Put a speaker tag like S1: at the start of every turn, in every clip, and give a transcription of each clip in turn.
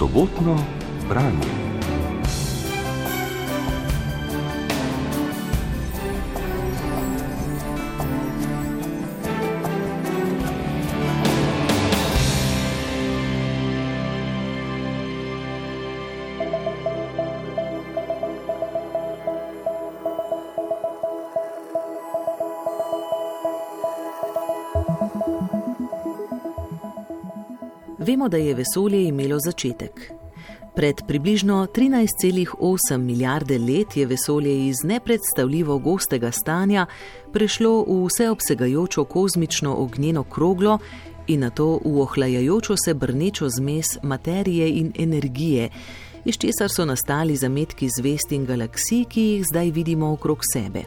S1: sobotno branje.
S2: Vemo, da je vesolje imelo začetek. Pred približno 13,8 milijarde let je vesolje iz nepredstavljivo gostega stanja prešlo v vseobsegajočo kozmično ognjeno kroglo in na to v ohlajajočo se brnečo zmes materije in energije, iz česar so nastali zametki zvest in galaksij, ki jih zdaj vidimo okrog sebe.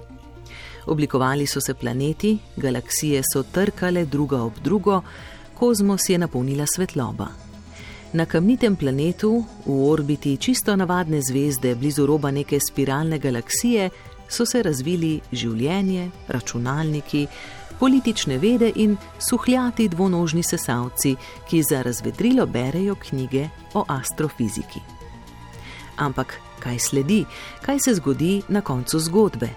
S2: Oblikovali so se planeti, galaksije so trkale druga ob drugo, kozmos je napolnila svetloba. Na kamnitem planetu, v orbiti čisto navadne zvezde, blizu roba neke spiralne galaksije, so se razvili življenje, računalniki, politične vede in suhljati dvonožni sesalci, ki za razvedrilo berejo knjige o astrofiziki. Ampak kaj sledi, kaj se zgodi na koncu zgodbe?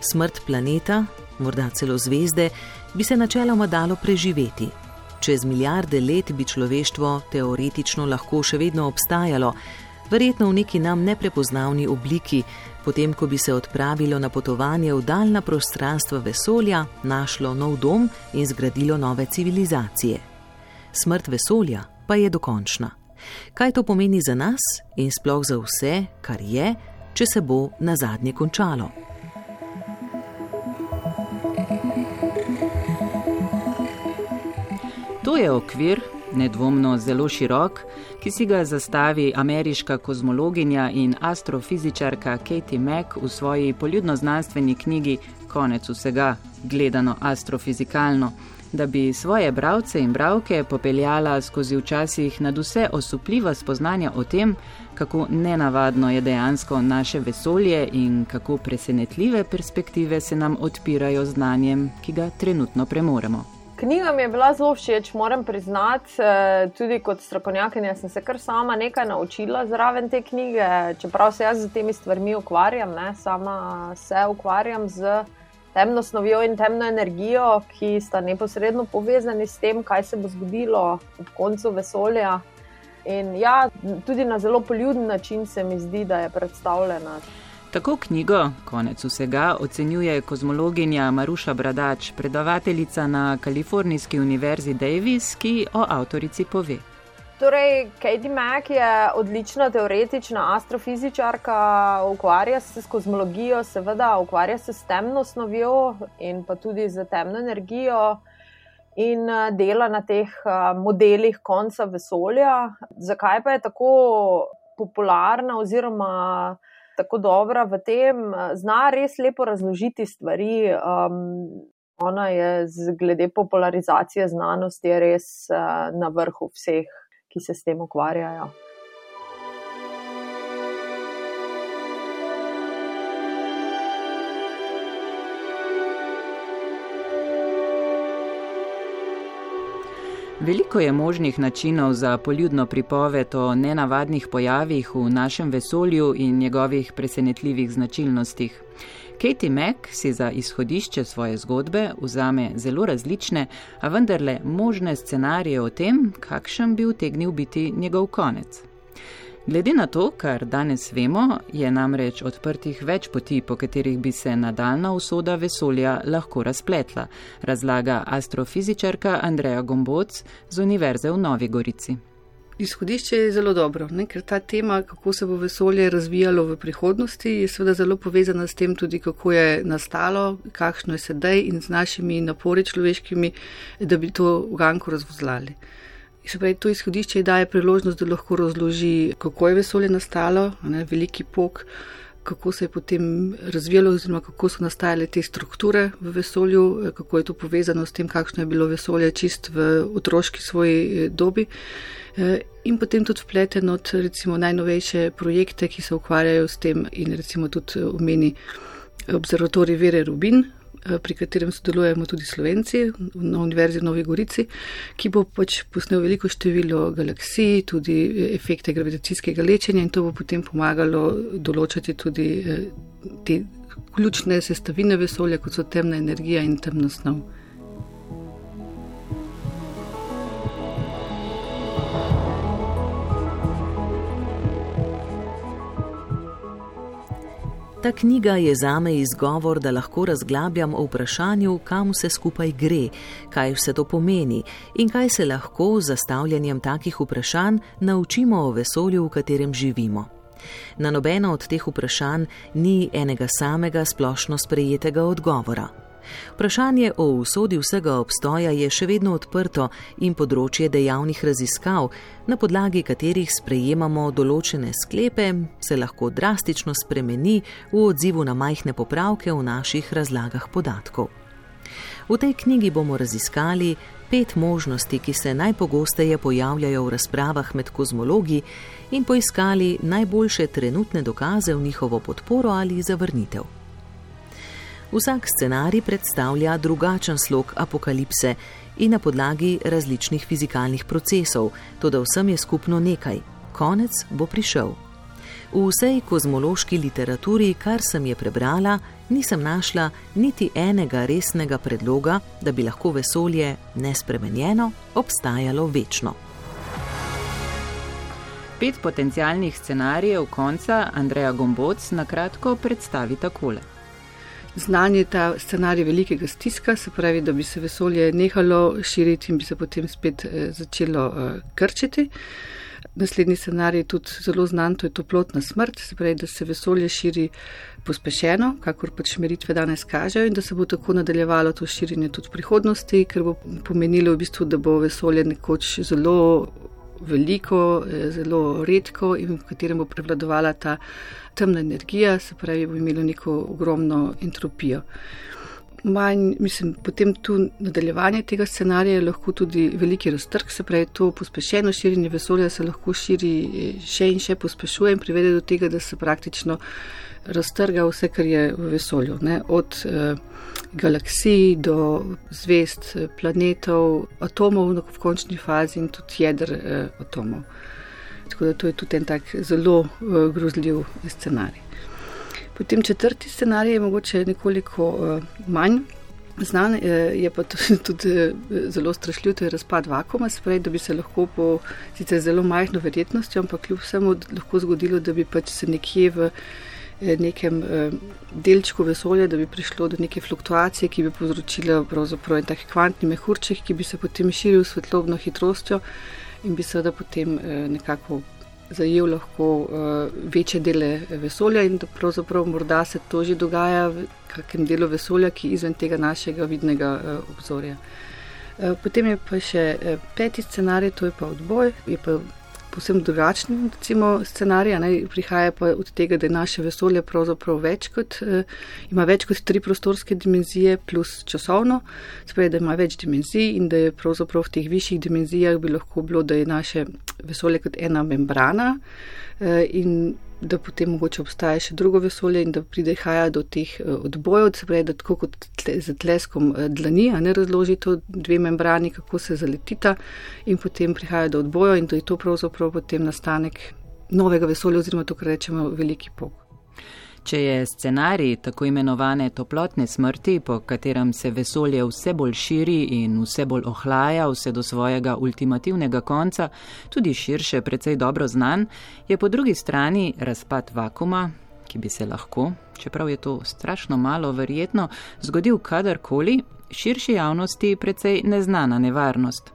S2: Smrt planeta, morda celo zvezde, bi se načeloma dalo preživeti. Čez milijarde let bi človeštvo teoretično lahko še vedno obstajalo, verjetno v neki nam neprepoznavni obliki, potem ko bi se odpravilo na potovanje v daljna prostranstva vesolja, našlo nov dom in zgradilo nove civilizacije. Smrt vesolja pa je dokončna. Kaj to pomeni za nas in sploh za vse, kar je, če se bo na zadnje končalo?
S3: To je okvir, nedvomno zelo širok, ki si ga zastavi ameriška kozmologinja in astrofizičarka Katie Mack v svoji poljudno-znanstveni knjigi Konec vsega, gledano astrofizikalno, da bi svoje bravce in bravke popeljala skozi včasih nad vse osupljiva spoznanja o tem, kako nenavadno je dejansko naše vesolje in kako presenetljive perspektive se nam odpirajo znanjem, ki ga trenutno premoremo.
S4: Knjiga mi je bila zelo všeč, moram priznati. Eh, tudi kot strokovnjakinja sem se kar sama nekaj naučila zraven te knjige, čeprav se jaz z temi stvarmi ukvarjam, ne? sama se ukvarjam z temno snovjo in temno energijo, ki sta neposredno povezani s tem, kaj se bo zgodilo ob koncu vesolja. In ja, tudi na zelo poljuden način se mi zdi, da je predstavljena.
S3: Tako knjigo, konec vsega, ocenjuje kozmologinja Maruša Bradač, predavateljica na Kalifornijski univerzi Davis, ki o avtorici pove.
S4: Torej, Katie Mack je odlična teoretična astrofizičarka, ukvarja se s kozmologijo, seveda ukvarja se s temno snovjo in pa tudi z temno energijo. In eh, dela na teh eh, modelih konca vesolja. Zakaj pa je tako popularna, oziroma tako dobra v tem, zna res lepo razložiti stvari. Um, ona je, glede popularizacije znanosti, res uh, na vrhu vseh, ki se s tem ukvarjajo.
S3: Veliko je možnih načinov za poljudno pripoved o nenavadnih pojavih v našem vesolju in njegovih presenetljivih značilnostih. Katie Mack si za izhodišče svoje zgodbe vzame zelo različne, a vendarle možne scenarije o tem, kakšen bi utegnil biti njegov konec. Glede na to, kar danes vemo, je namreč odprtih več poti, po katerih bi se nadaljna usoda vesolja lahko razpletla, razlaga astrofizičarka Andreja Gomboc z Univerze v Novi Gorici.
S5: Izhodišče je zelo dobro, ne? ker ta tema, kako se bo vesolje razvijalo v prihodnosti, je seveda zelo povezana s tem tudi, kako je nastalo, kakšno je sedaj in z našimi napori človeškimi, da bi to uganko razvozlali. Se pravi, to izhodišče daje priložnost, da lahko razloži, kako je vesolje nastalo, ne, veliki pok, kako se je potem razvijalo, oziroma kako so nastajale te strukture v vesolju, kako je to povezano s tem, kakšno je bilo vesolje čist v otroški svoji eh, dobi. Eh, in potem tudi vpleten od recimo najnovejše projekte, ki se ukvarjajo s tem in recimo tudi omeni observatorij Vere Rubin, pri katerem sodelujemo tudi Slovenci na Univerzi v Novi Gorici, ki bo pač posnel veliko število galaksij, tudi efekte gravitacijskega lečenja in to bo potem pomagalo določati tudi te ključne sestavine vesolja, kot so temna energija in temna snov.
S2: Ta knjiga je zame izgovor, da lahko razglabljam o vprašanju, kam vse skupaj gre, kaj vse to pomeni in kaj se lahko z zastavljanjem takih vprašanj naučimo o vesolju, v katerem živimo. Na nobeno od teh vprašanj ni enega samega splošno sprejetega odgovora. Vprašanje o usodi vsega obstoja je še vedno odprto in področje dejavnih raziskav, na podlagi katerih sprejemamo določene sklepe, se lahko drastično spremeni v odzivu na majhne popravke v naših razlagah podatkov. V tej knjigi bomo raziskali pet možnosti, ki se najpogosteje pojavljajo v razpravah med kozmologi in poiskali najboljše trenutne dokaze v njihovo podporo ali zavrnitev. Vsak scenarij predstavlja drugačen slog apokalipse in na podlagi različnih fizikalnih procesov, tudi vsem je skupno nekaj: konec bo prišel. V vsej kozmološki literaturi, kar sem je prebrala, nisem našla niti enega resnega predloga, da bi lahko vesolje nespremenjeno obstajalo večno.
S3: Pet potencialnih scenarijev konca Andreja Gomboc na kratko predstavi takole
S5: znanje ta scenarij velikega stiska, se pravi, da bi se vesolje nehalo širiti in bi se potem spet eh, začelo eh, krčiti. Naslednji scenarij je tudi zelo znan, to je toplotna smrt, se pravi, da se vesolje širi pospešeno, kakor pač meritve danes kažejo in da se bo tako nadaljevalo to širjenje tudi v prihodnosti, ker bo pomenilo v bistvu, da bo vesolje nekoč zelo veliko, eh, zelo redko in v katerem bo prevladovala ta temna energija, se pravi, bo imelo neko ogromno entropijo. Manj, mislim, potem tu nadaljevanje tega scenarija je lahko tudi veliki raztrk, se pravi, to pospešeno širjenje vesolja se lahko širi eh, še in še pospešuje in privede do tega, da se praktično raztrga vse, kar je v vesolju. Ne? Od eh, galaksij do zvest, eh, planetov, atomov v končni fazi in tudi jedr eh, atomov. Tako da to je tudi en tak zelo uh, grozljiv scenarij. Potem četrti scenarij je mogoče nekoliko uh, manj znan, je pa tudi uh, zelo strašljiv, to je razpad vakuma, sprej, da bi se lahko po sicer zelo majhno verjetnostjo, ampak kljub vsemu lahko zgodilo, da bi pač se nekje v nekem delčku vesolja, da bi prišlo do neke fluktuacije, ki bi povzročila pravzaprav en tak kvantni mehurček, ki bi se potem širil svetlobno hitrostjo in bi seveda potem eh, nekako zajel lahko eh, večje dele vesolja in da pravzaprav morda se to že dogaja v kakem delu vesolja, ki je izven tega našega vidnega eh, obzorja. Potem je pa še peti scenarij, to je pa odboj, je pa posebno drugačen scenarij. Ne, prihaja pa od tega, da je naše vesolje pravzaprav več kot, eh, ima več kot tri prostorske dimenzije plus časovno, spravi, da ima več dimenzij in da je pravzaprav v teh višjih dimenzijah bi lahko bilo, da je naše vesolje kot ena membrana eh, in da potem mogoče obstaja še drugo vesolje in da pride haja do teh eh, odbojev, se pravi, da tako kot tle, z tleskom eh, dlani, a ne razloži to dve membrani, kako se zaletita in potem prihaja do odbojev in da je to pravzaprav potem nastanek novega vesolja oziroma to, kar rečemo veliki pok.
S3: Če je scenarij tako imenovane toplotne smrti, po katerem se vesolje vse bolj širi in vse bolj ohlaja, vse do svojega ultimativnega konca, tudi širše precej dobro znan, je po drugi strani razpad vakuma, ki bi se lahko, čeprav je to strašno malo verjetno, zgodil kadarkoli, širši javnosti precej neznana nevarnost.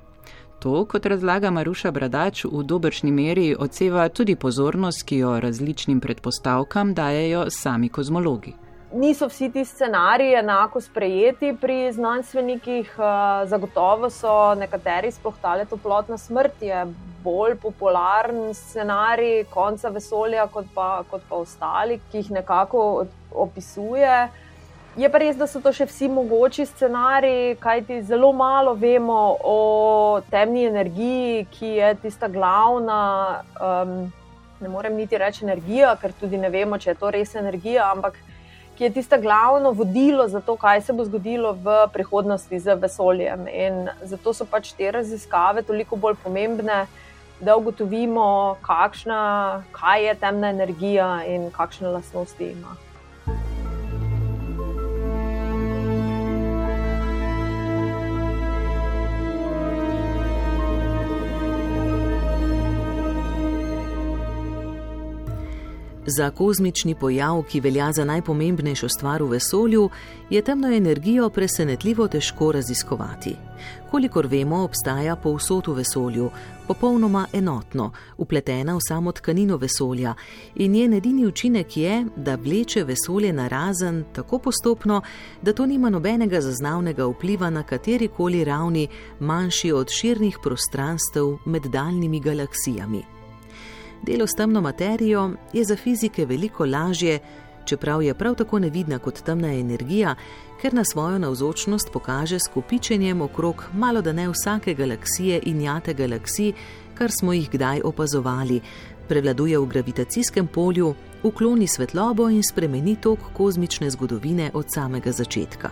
S3: To, kot razlaga Maruša Bradač, v dobršni meri odseva tudi pozornost, ki jo različnim predpostavkam dajejo sami kozmologi.
S4: Niso vsi ti scenariji enako sprejeti pri znanstvenikih, eh, zagotovo so nekateri spohtale toplotna smrt, je bolj popularen scenarij konca vesolja kot pa, kot pa ostali, ki jih nekako opisuje. Je pa res, da so to še vsi mogoči scenariji, kajti zelo malo vemo o temni energiji, ki je tista glavna. Um, ne morem niti reči energija, ker tudi ne vemo, če je to res energija, ampak ki je tisto glavno vodilo za to, kaj se bo zgodilo v prihodnosti z vesoljem. In zato so pač te raziskave toliko bolj pomembne, da ugotovimo, kakšna, kaj je temna energija in kakšne lastnosti ima.
S2: Za kozmični pojav, ki velja za najpomembnejšo stvar v vesolju, je temno energijo presenetljivo težko raziskovati. Kolikor vemo, obstaja povsod v vesolju, popolnoma enotno, upletena v samo tkanino vesolja in njen edini učinek je, da vleče vesolje na razen tako postopno, da to nima nobenega zaznavnega vpliva na katerikoli ravni manjši od širnih prostranstev med daljnimi galaksijami. Delo s temno materijo je za fizike veliko lažje, čeprav je prav tako nevidna kot temna energija, ker na svojo navzočnost pokaže s kopičenjem okrog malo da ne vsake galaksije in jate galaksij, kar smo jih kdaj opazovali, prevladuje v gravitacijskem polju, ukloni svetlobo in spremeni tok kozmične zgodovine od samega začetka.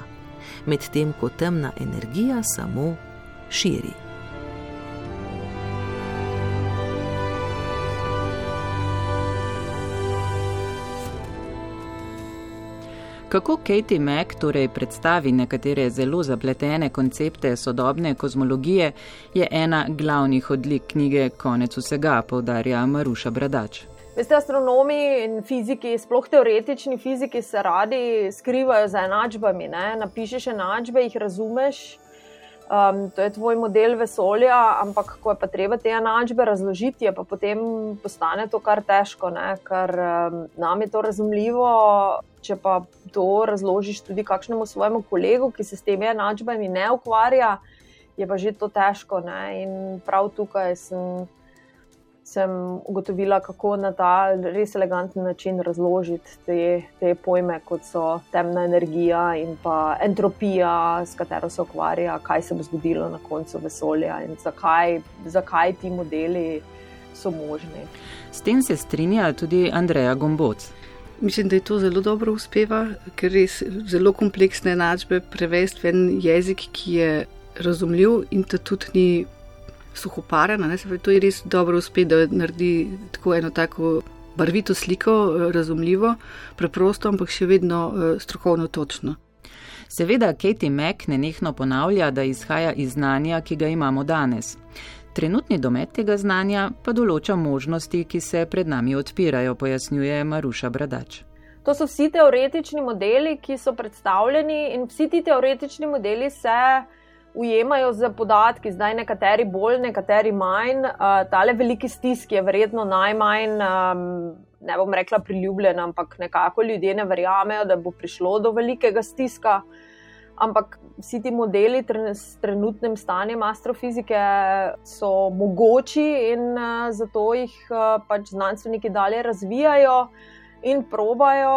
S2: Medtem ko temna energija samo širi.
S3: Kako Katie Mack torej predstavi nekatere zelo zapletene koncepte sodobne kozmologije, je ena glavnih odlik knjige Konec vsega, povdarja Maruša Bradač.
S4: Veste, astronomi in fiziki, sploh teoretični fiziki, se radi skrivajo za enačbami. Ne? Napišeš enačbe, jih razumeš, um, to je tvoj model vesolja, ampak ko je pa treba te enačbe razložiti, je pa potem postane to kar težko, ne? ker um, nam je to razumljivo. Če pa to razložiš tudi kakšnemu svojemu kolegu, ki se s temi enačbami ne ukvarja, je pa že to težko. Ne? In prav tukaj sem sem ugotovila, kako na ta res eleganten način razložiti te, te pojme, kot so temna energija in pa entropija, s katero se ukvarja, kaj se bo zgodilo na koncu vesolja in zakaj, zakaj ti modeli so možni.
S3: S tem se strinja tudi Andreja Gomboc.
S5: Mislim, da je to zelo dobro uspeva, ker res zelo kompleksne enačbe prevesti v en jezik, ki je razumljiv in da tudi ni suhoparena. To je res dobro uspeti, da naredi tako eno tako barvito sliko, eh, razumljivo, preprosto, ampak še vedno eh, strokovno točno.
S3: Seveda, Katie Mack nenehno ponavlja, da izhaja iz znanja, ki ga imamo danes. Trenutni domet tega znanja pa določa možnosti, ki se pred nami odpirajo, pojasnjuje Maruša Bradač.
S4: To so vsi teoretični modeli, ki so predstavljeni, in vsi ti teoretični modeli se ujemajo z podatki, zdaj nekateri bolj, nekateri manj. Uh, tale veliki stisk je verjetno najmanj, um, ne bom rekla priljubljen, ampak nekako ljudje ne verjamejo, da bo prišlo do velikega stiska. Ampak vsi ti modeli s trenutnim stanjem astrofizike so mogoči in uh, zato jih uh, pač znanstveniki dalje razvijajo in probajo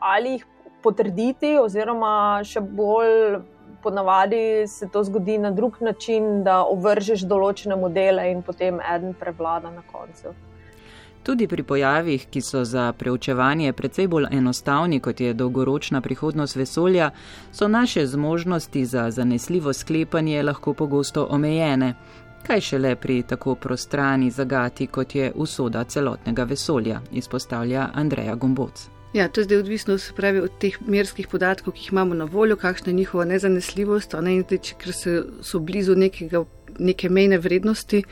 S4: ali jih potrditi, oziroma še bolj ponavadi se to zgodi na drug način, da ovržeš določene modele in potem eden prevlada na koncu.
S3: Tudi pri pojavih, ki so za preučevanje precej bolj enostavni, kot je dolgoročna prihodnost vesolja, so naše zmožnosti za zanesljivo sklepanje lahko pogosto omejene. Kaj šele pri tako prostrani zagati, kot je usoda celotnega vesolja, izpostavlja Andreja Gomboc.
S5: Ja, to je zdaj odvisno pravi, od teh merskih podatkov, ki jih imamo na voljo, kakšna je njihova nezanesljivost. Ne? Zdaj, ker se, so blizu nekega, neke mejne vrednosti,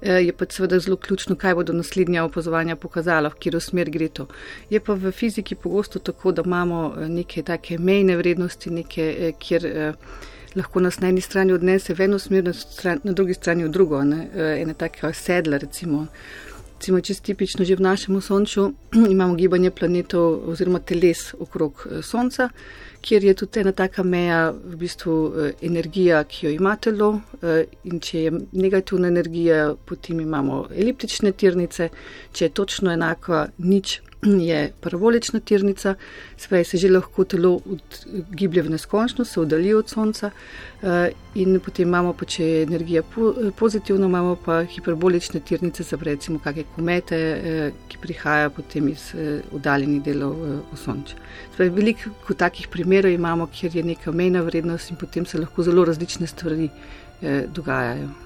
S5: eh, je pa seveda zelo ključno, kaj bodo naslednja opazovanja pokazala, v katero smer gre to. Je pa v fiziki pogosto tako, da imamo eh, neke take mejne vrednosti, neke, eh, kjer lahko nas na eni strani odnese v eno smer, na, stran, na drugi strani v drugo. Ne? Ene take sedle, recimo recimo, čisto tipično že v našem Sonču, imamo gibanje planetov oziroma teles okrog eh, Sonca, kjer je tudi ena taka meja, v bistvu eh, energija, ki jo ima telo. Eh, in če je negativna energija, potem imamo eliptične tirnice, če je točno enaka nič, je parabolična tirnica, sve se že lahko telo giblje v neskončnost, se oddalji od sonca eh, in potem imamo, pa če je energija pozitivna, imamo pa hiperbolične tirnice, za recimo kakšne komete, eh, ki prihajajo potem iz oddaljenih delov v sonč. Sve veliko takih primerov imamo, kjer je neka mejna vrednost in potem se lahko zelo različne stvari dogajajo.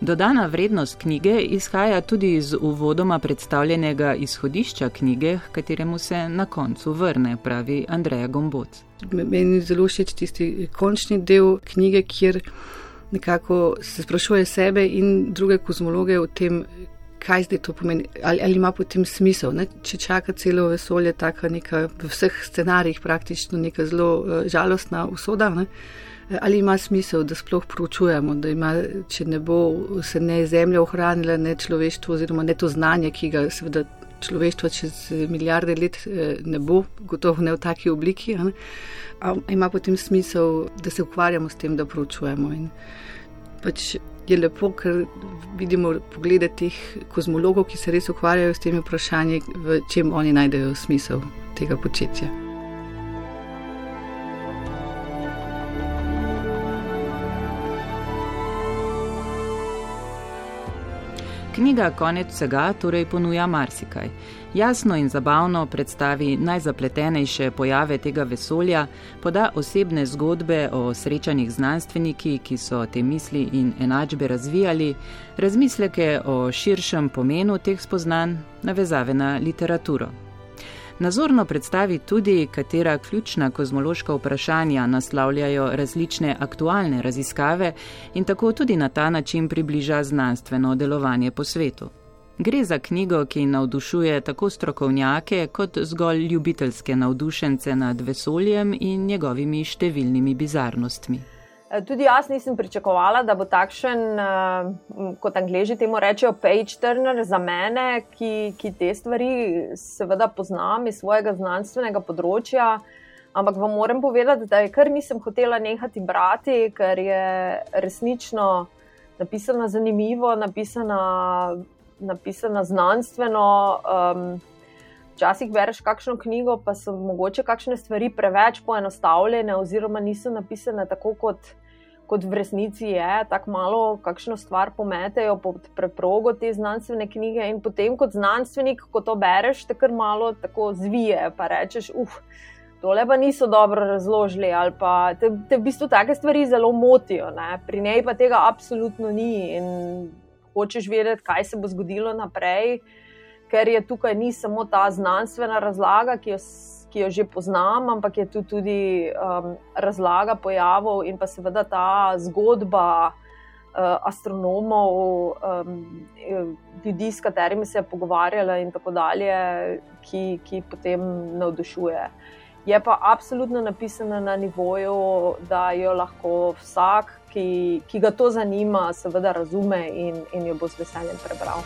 S3: Dodana vrednost knjige izhaja tudi iz uvodoma predstavljenega izhodišča knjige, kateremu se na koncu vrne, pravi Andreja Gomboc.
S5: Meni je zelo všeč tisti končni del knjige, kjer nekako se sprašuje sebe in druge kozmologe o tem, kaj zdaj to pomeni, ali, ali ima potem smisel. Ne? Če čaka celo vesolje, tako neka v vseh scenarijih praktično neka zelo uh, žalostna usoda. Ne? ali ima smisel, da sploh proučujemo, da ima, če ne bo se ne zemlja ohranila, ne človeštvo, oziroma ne to znanje, ki ga seveda človeštvo čez milijarde let eh, ne bo, gotovo ne v taki obliki. Ne? Ima potem smisel, da se ukvarjamo s tem, da proučujemo. In pač je lepo, ker vidimo poglede teh kozmologov, ki se res ukvarjajo s temi vprašanji, v čem oni najdejo smisel tega početja.
S3: Knjiga Konec vsega torej ponuja marsikaj. Jasno in zabavno predstavi najzapletenejše pojave tega vesolja, poda osebne zgodbe o srečanih znanstveniki, ki so te misli in enačbe razvijali, razmisleke o širšem pomenu teh spoznanj, navezave na literaturo. Nazorno predstavi tudi, katera ključna kozmološka vprašanja naslavljajo različne aktualne raziskave in tako tudi na ta način približa znanstveno delovanje po svetu. Gre za knjigo, ki navdušuje tako strokovnjake kot zgolj ljubiteljske navdušence nad vesoljem in njegovimi številnimi bizarnostmi.
S4: Eh, tudi jaz nisem pričakovala, da bo takšen, eh, kot angliži temu rečejo, page turner za mene, ki, ki te stvari seveda poznam iz svojega znanstvenega področja. Ampak vam moram povedati, da je kar nisem hotela nehati brati, ker je resnično napisana zanimivo, napisana, napisana znanstveno. Um, Včasih bereš kakšno knjigo, pa so mogoče kakšne stvari preveč poenostavljene, oziroma niso napisane tako, kot, kot v resnici je. Tako malo, kakšno stvar pometejo pod preprogo te znanstvene knjige, in potem kot znanstvenik, ko to bereš, te kar malo tako zvije, pa rečeš, uf. Tole pa niso dobro razložili, ali pa te, te v bistvu take stvari zelo motijo. Ne? Pri njej pa tega absolutno ni in hočeš vedeti, kaj se bo zgodilo naprej ker je tukaj ni samo ta znanstvena razlaga, ki jo, ki jo že poznam, ampak je tu tudi um, razlaga pojavov in pa seveda ta zgodba uh, astronomov, um, ljudi, s katerimi se je pogovarjala in tako dalje, ki, ki potem navdušuje. Je pa absolutno napisana na nivoju, da jo lahko vsak, ki, ki ga to zanima, seveda razume in, in jo bo z veseljem prebral.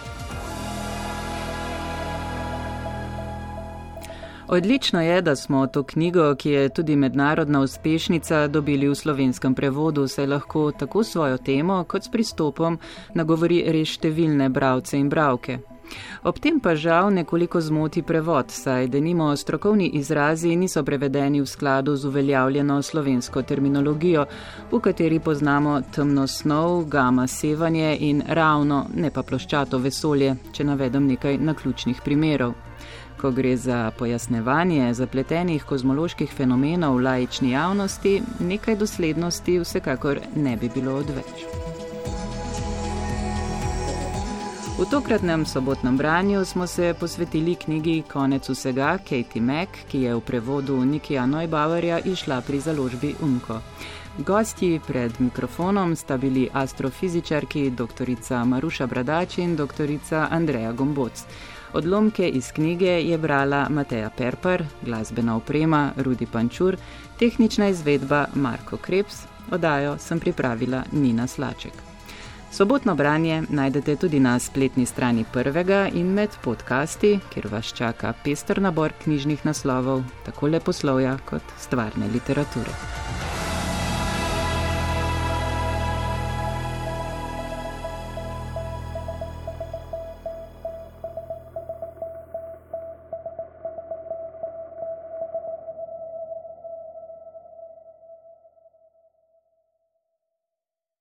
S3: Odlično je, da smo to knjigo, ki je tudi mednarodna uspešnica, dobili v slovenskem prevodu, saj lahko tako svojo temo kot s pristopom nagovori res številne bravce in bravke. Ob tem pa žal nekoliko zmoti prevod, saj denimo strokovni izrazi niso prevedeni v skladu z uveljavljeno slovensko terminologijo, v kateri poznamo temno snov, gama sevanje in ravno, ne pa ploščato vesolje, če navedem nekaj naključnih primerov ko gre za pojasnevanje zapletenih kozmoloških fenomenov v laični javnosti, nekaj doslednosti vsekakor ne bi bilo odveč. V tokratnem sobotnem branju smo se posvetili knjigi Konec vsega Katie Mack, ki je v prevodu Nikija Neubauerja išla pri založbi Unko. Gosti pred mikrofonom sta bili astrofizičarki dr. Maruša Bradač in dr. Andreja Gomboc. Odlomke iz knjige je brala Mateja Perper, glasbena oprema Rudi Pančur, tehnična izvedba Marko Krebs, oddajo sem pripravila Nina Slaček. Sobotno branje najdete tudi na spletni strani prvega in med podcasti, kjer vas čaka pester nabor knjižnih naslovov, tako leposlovja kot stvarne literature.